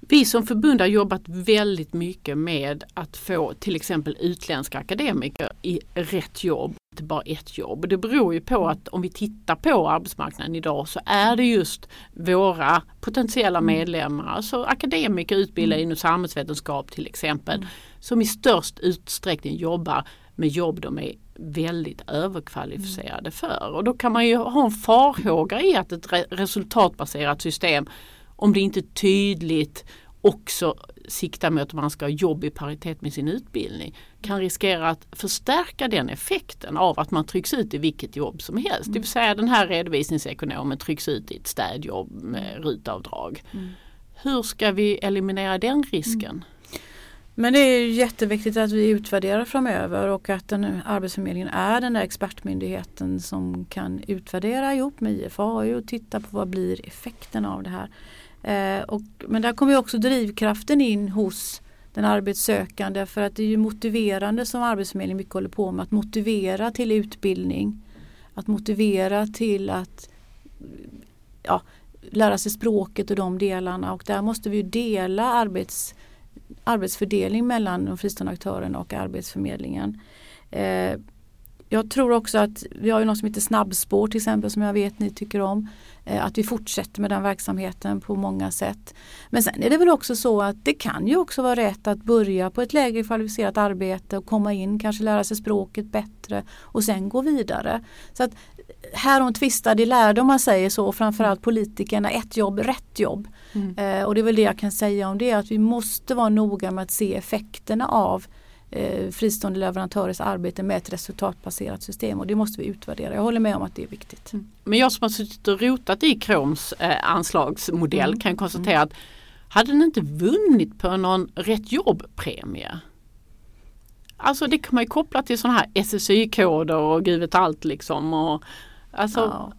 Vi som förbund har jobbat väldigt mycket med att få till exempel utländska akademiker i rätt jobb, inte bara ett jobb. Det beror ju på att om vi tittar på arbetsmarknaden idag så är det just våra potentiella medlemmar, alltså akademiker utbildade inom samhällsvetenskap till exempel, som i störst utsträckning jobbar med jobb de är väldigt överkvalificerade för. Och då kan man ju ha en farhåga i att ett re resultatbaserat system om det inte tydligt också siktar mot att man ska ha jobb i paritet med sin utbildning kan riskera att förstärka den effekten av att man trycks ut i vilket jobb som helst. Det vill säga den här redovisningsekonomen trycks ut i ett städjobb med rutavdrag. Mm. Hur ska vi eliminera den risken? Mm. Men det är jätteviktigt att vi utvärderar framöver och att den, Arbetsförmedlingen är den där expertmyndigheten som kan utvärdera ihop med IFAU och titta på vad blir effekten av det här. Eh, och, men där kommer också drivkraften in hos den arbetssökande för att det är ju motiverande som Arbetsförmedlingen mycket håller på med att motivera till utbildning. Att motivera till att ja, lära sig språket och de delarna och där måste vi dela arbets, arbetsfördelning mellan de fristående aktörerna och Arbetsförmedlingen. Eh, jag tror också att vi har ju något som heter snabbspår till exempel som jag vet ni tycker om. Eh, att vi fortsätter med den verksamheten på många sätt. Men sen är det väl också så att det kan ju också vara rätt att börja på ett lägre kvalificerat arbete och komma in, kanske lära sig språket bättre och sen gå vidare. Så att här om tvistar det lärde om man säger så, framförallt politikerna, ett jobb, rätt jobb. Mm. Eh, och det är väl det jag kan säga om det, att vi måste vara noga med att se effekterna av eh, fristående leverantörers arbete med ett resultatbaserat system och det måste vi utvärdera. Jag håller med om att det är viktigt. Mm. Men jag som har suttit och rotat i Kroms eh, anslagsmodell mm. kan konstatera mm. att hade den inte vunnit på någon rätt jobb-premie Alltså det kan man ju koppla till sådana här SSY-koder och gud vet allt liksom. Och, alltså, ja.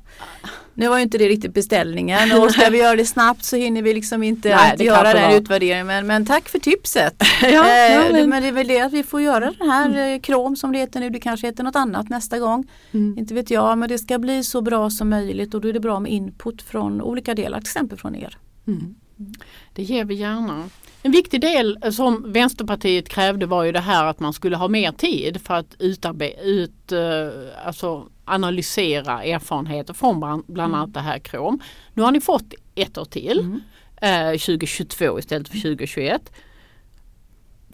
Nu var ju inte det riktigt beställningen och ska vi göra det snabbt så hinner vi liksom inte Nej, göra den utvärderingen. Men, men tack för tipset. ja, eh, men... men det är väl det att vi får göra den här mm. Eh, krom som det heter nu. Det kanske heter något annat nästa gång. Mm. Inte vet jag men det ska bli så bra som möjligt och då är det bra med input från olika delar, till exempel från er. Mm. Det ger vi gärna. En viktig del som Vänsterpartiet krävde var ju det här att man skulle ha mer tid för att utarbeta, ut, uh, alltså analysera erfarenheter från bland mm. annat det här KROM. Nu har ni fått ett år till, mm. uh, 2022 istället för 2021.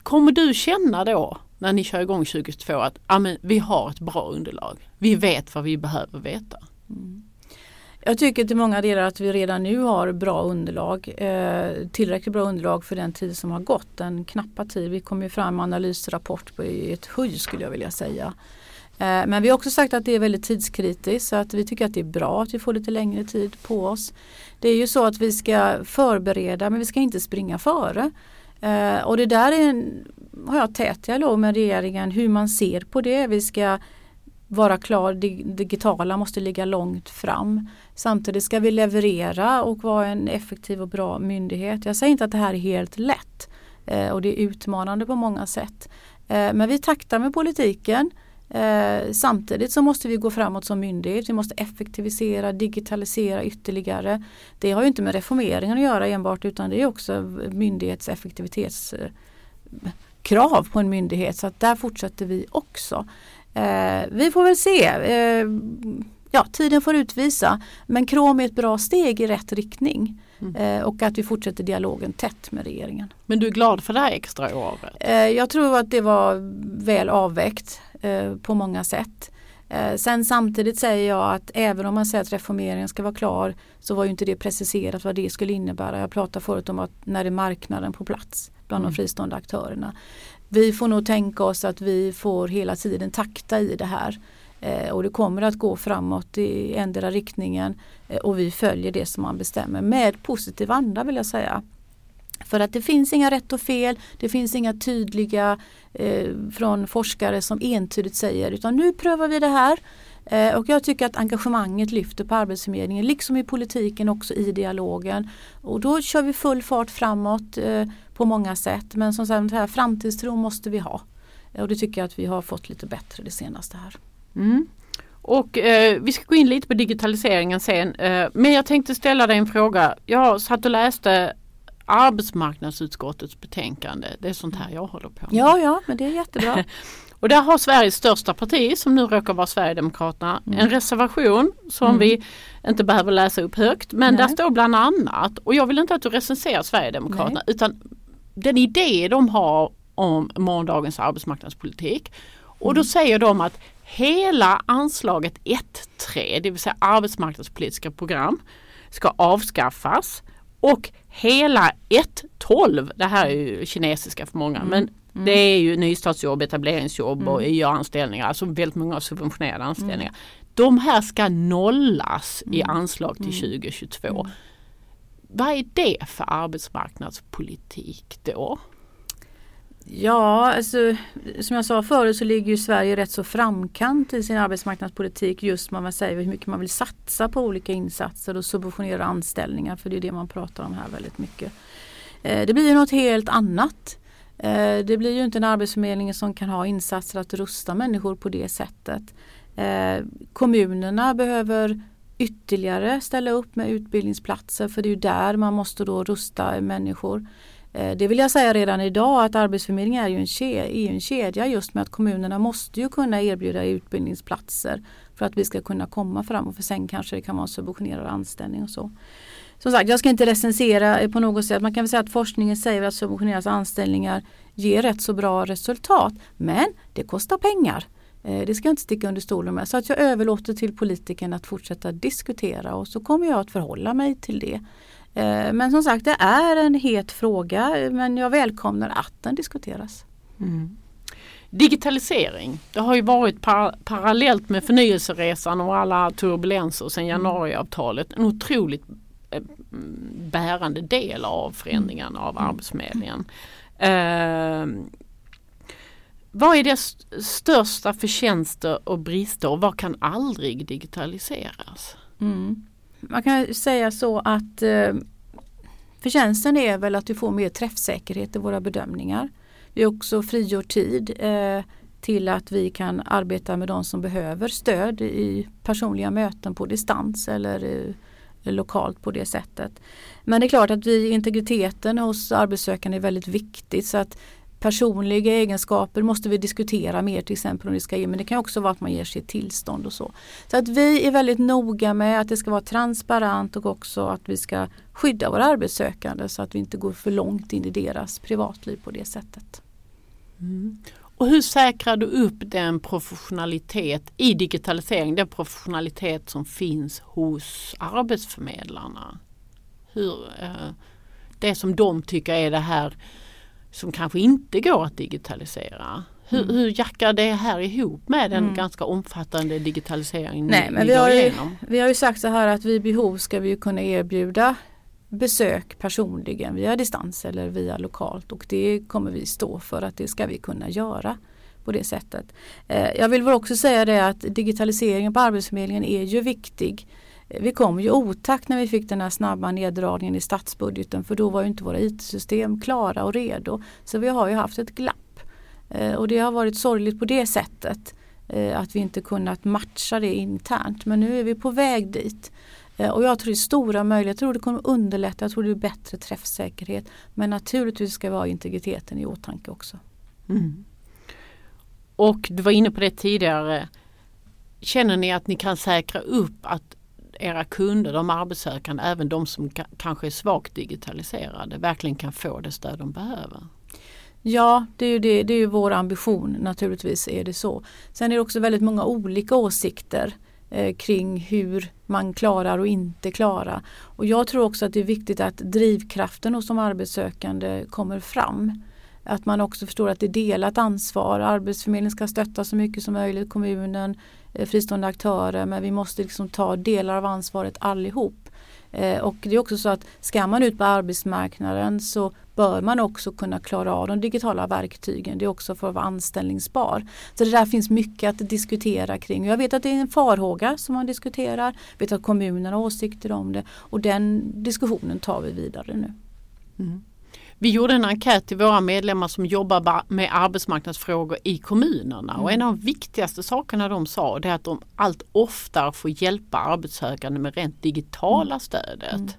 Kommer du känna då när ni kör igång 2022 att amen, vi har ett bra underlag. Vi vet vad vi behöver veta. Mm. Jag tycker till många delar att vi redan nu har bra underlag. Eh, tillräckligt bra underlag för den tid som har gått. Den knappa tid. Vi kom ju fram med analysrapport på ett höj skulle jag vilja säga. Eh, men vi har också sagt att det är väldigt tidskritiskt så att vi tycker att det är bra att vi får lite längre tid på oss. Det är ju så att vi ska förbereda men vi ska inte springa före. Eh, och det där är en, har jag tät dialog med regeringen hur man ser på det. Vi ska vara klar, digitala måste ligga långt fram. Samtidigt ska vi leverera och vara en effektiv och bra myndighet. Jag säger inte att det här är helt lätt eh, och det är utmanande på många sätt. Men vi taktar med politiken. Eh, samtidigt så måste vi gå framåt som myndighet. Vi måste effektivisera, digitalisera ytterligare. Det har ju inte med reformeringen att göra enbart utan det är också myndighetseffektivitetskrav på en myndighet. Så att där fortsätter vi också. Eh, vi får väl se. Eh, ja, tiden får utvisa. Men KROM är ett bra steg i rätt riktning. Mm. Eh, och att vi fortsätter dialogen tätt med regeringen. Men du är glad för det här extra året? Eh, jag tror att det var väl avvägt eh, på många sätt. Eh, sen samtidigt säger jag att även om man säger att reformeringen ska vara klar så var ju inte det preciserat vad det skulle innebära. Jag pratade förut om att när är marknaden på plats bland mm. de fristående aktörerna vi får nog tänka oss att vi får hela tiden takta i det här. Eh, och det kommer att gå framåt i ändra riktningen och vi följer det som man bestämmer med positiv anda vill jag säga. För att det finns inga rätt och fel, det finns inga tydliga eh, från forskare som entydigt säger utan nu prövar vi det här. Eh, och jag tycker att engagemanget lyfter på Arbetsförmedlingen liksom i politiken också i dialogen. Och då kör vi full fart framåt eh, på många sätt. Men som sagt, här framtidstro måste vi ha. Och det tycker jag att vi har fått lite bättre det senaste här. Mm. Och eh, vi ska gå in lite på digitaliseringen sen. Eh, men jag tänkte ställa dig en fråga. Jag satt och läste arbetsmarknadsutskottets betänkande. Det är sånt här jag håller på med. Ja, ja, men det är jättebra. Och där har Sveriges största parti som nu råkar vara Sverigedemokraterna Mm. en reservation som Mm. vi inte behöver läsa upp högt. Men Nej. där står bland annat, och jag vill inte att du recenserar Sverigedemokraterna utan den idé de har om morgondagens arbetsmarknadspolitik. Och Mm. då säger de att hela anslaget 1.3, det vill säga arbetsmarknadspolitiska program, ska avskaffas. Och hela 1.12, det här är ju kinesiska för många, men det är ju nystartsjobb, etableringsjobb och YA-anställningar, alltså väldigt många subventionerade anställningar. De här ska nollas i anslag till 2022. Vad är det för arbetsmarknadspolitik då? Ja, alltså, som jag sa förut så ligger ju Sverige rätt så framkant i sin arbetsmarknadspolitik just man säger hur mycket man vill satsa på olika insatser och subventionera anställningar för det är det man pratar om här väldigt mycket. Eh, det blir ju något helt annat. Eh, det blir ju inte en arbetsförmedling som kan ha insatser att rusta människor på det sättet. Eh, kommunerna behöver ytterligare ställa upp med utbildningsplatser för det är ju där man måste då rusta människor. Eh, det vill jag säga redan idag att Arbetsförmedlingen är ju en, ke- är en kedja just med att kommunerna måste ju kunna erbjuda utbildningsplatser för att vi ska kunna komma framåt för sen kanske det kan vara en subventionerad anställning och så. Som sagt, jag ska inte recensera eh, på något sätt. Man kan väl säga att forskningen säger att subventionerade anställningar ger rätt så bra resultat. Men det kostar pengar. Eh, det ska jag inte sticka under stolen med. Så att jag överlåter till politikerna att fortsätta diskutera och så kommer jag att förhålla mig till det. Eh, Men som sagt det är en het fråga men jag välkomnar att den diskuteras. Digitalisering, det har ju varit par parallellt med förnyelseresan och alla turbulenser sedan januariavtalet en otroligt eh, bärande del av förändringen av Arbetsförmedlingen. Eh, vad är dess största förtjänster och brister och vad kan aldrig digitaliseras? Mm. Man kan säga så att eh, förtjänsten är väl att vi får mer träffsäkerhet i våra bedömningar. Vi också frigör tid eh, till att vi kan arbeta med de som behöver stöd i personliga möten på distans eller eh, lokalt på det sättet. Men det är klart att vi, integriteten hos arbetssökande är väldigt viktigt så att personliga egenskaper måste vi diskutera mer till exempel om det ska ge men det kan också vara att man ger sitt tillstånd och så. Så att vi är väldigt noga med att det ska vara transparent och också att vi ska skydda våra arbetssökande så att vi inte går för långt in i deras privatliv på det sättet. Mm. Och hur säkrar du upp den professionalitet i digitalisering, den professionalitet som finns hos arbetsförmedlarna? Hur, eh, det som de tycker är det här som kanske inte går att digitalisera. Hur, hur jackar det här ihop med den ganska omfattande digitaliseringen Nej, men vi har, ju, vi har ju sagt så här att vid behov ska vi kunna erbjuda besök personligen via distans eller via lokalt och det kommer vi stå för att det ska vi kunna göra på det sättet. Eh, Jag vill väl också säga det att digitaliseringen på Arbetsförmedlingen är ju viktig. Vi kom ju i otakt när vi fick den här snabba neddragningen i statsbudgeten för då var ju inte våra IT-system klara och redo. Så vi har ju haft ett glapp. Eh, och det har varit sorgligt på det sättet eh, att vi inte kunnat matcha det internt. Men nu är vi på väg dit. Eh, och jag tror det är stora möjligheter. Jag tror det kommer underlätta. Jag tror det är bättre träffsäkerhet. Men naturligtvis ska vi ha integriteten i åtanke också. Mm. Och du var inne på det tidigare. Känner ni att ni kan säkra upp att era kunder, de arbetssökande, även de som kanske är svagt digitaliserade, verkligen kan få det stöd de behöver? Ja, det är ju, det, det är ju vår ambition naturligtvis är det så. Sen är det också väldigt många olika åsikter eh, kring hur man klarar och inte klarar. Och jag tror också att det är viktigt att drivkraften hos de arbetssökande kommer fram. Att man också förstår att det är delat ansvar. Arbetsförmedlingen ska stötta så mycket som möjligt, kommunen, Eh, fristående aktörer men vi måste liksom ta delar av ansvaret allihop. Eh, och det är också så att ska man ut på arbetsmarknaden så bör man också kunna klara av de digitala verktygen. Det är också för att vara anställningsbar. Så det där finns mycket att diskutera kring. Jag vet att det är en farhåga som man diskuterar. Jag vet att kommunerna har åsikter om det och den diskussionen tar vi vidare nu. Mm. Vi gjorde en enkät till våra medlemmar som jobbar ba- med arbetsmarknadsfrågor i kommunerna och en av de viktigaste sakerna de sa det är att de allt oftare får hjälpa arbetssökande med rent digitala stödet.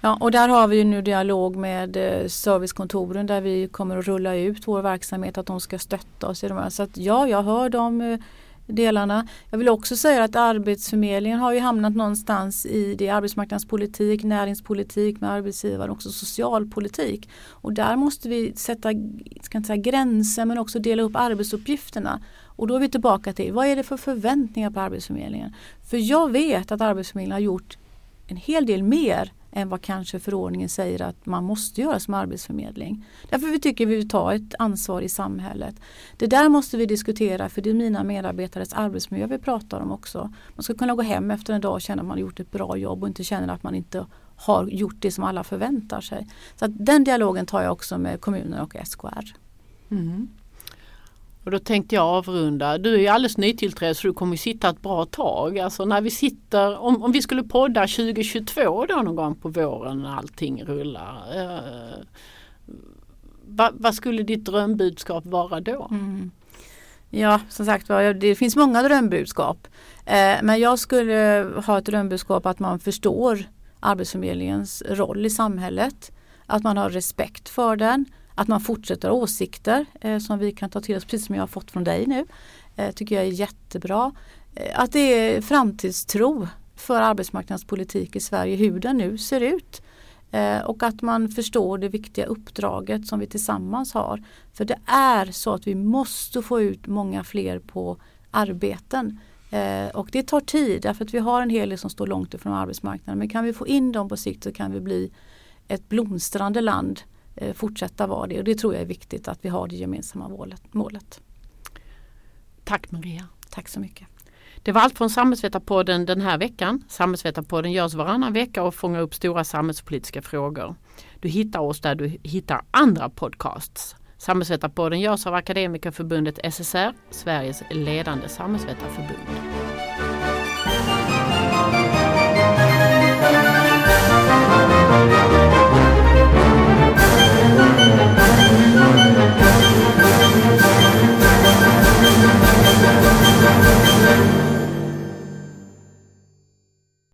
Ja, och där har vi ju nu dialog med eh, servicekontoren där vi kommer att rulla ut vår verksamhet, att de ska stötta oss i de här. Så att ja, jag hör de eh, delarna. Jag vill också säga att Arbetsförmedlingen har ju hamnat någonstans i det arbetsmarknadspolitik, näringspolitik med arbetsgivare och också socialpolitik. Och där måste vi sätta ska inte säga gränser men också dela upp arbetsuppgifterna. Och då är vi tillbaka till vad är det för förväntningar på Arbetsförmedlingen? För jag vet att Arbetsförmedlingen har gjort en hel del mer än vad kanske förordningen säger att man måste göra som arbetsförmedling. Därför vi tycker vi vill ta ett ansvar i samhället. Det där måste vi diskutera för det är mina medarbetares arbetsmiljö vi pratar om också. Man ska kunna gå hem efter en dag och känna att man har gjort ett bra jobb och inte känna att man inte har gjort det som alla förväntar sig. Så Den dialogen tar jag också med kommunen och SKR. Mm. Och då tänkte jag avrunda. Du är ju alldeles nytillträdd så du kommer sitta ett bra tag. Alltså när vi sitter, om, om vi skulle podda 2022 då någon gång på våren när allting rullar. Eh, vad, vad, skulle ditt drömbudskap vara då? Mm. Ja, som sagt det finns många drömbudskap. Eh, men jag skulle ha ett drömbudskap att man förstår Arbetsförmedlingens roll i samhället. Att man har respekt för den att man fortsätter ha åsikter eh, som vi kan ta till oss, precis som jag har fått från dig nu. Eh, tycker jag är jättebra. Eh, att det är framtidstro för arbetsmarknadspolitik i Sverige, hur den nu ser ut. Eh, och att man förstår det viktiga uppdraget som vi tillsammans har. För det är så att vi måste få ut många fler på arbeten. Eh, och det tar tid därför att vi har en hel del som står långt ifrån arbetsmarknaden. Men kan vi få in dem på sikt så kan vi bli ett blomstrande land fortsätta vara det och det tror jag är viktigt att vi har det gemensamma målet. Tack Maria. Tack så mycket. Det var allt från Samhällsvetarpodden den här veckan. Samhällsvetarpodden görs varannan vecka och fångar upp stora samhällspolitiska frågor. Du hittar oss där du hittar andra podcasts. Samhällsvetarpodden görs av Akademikerförbundet SSR, Sveriges ledande samhällsvetarförbund.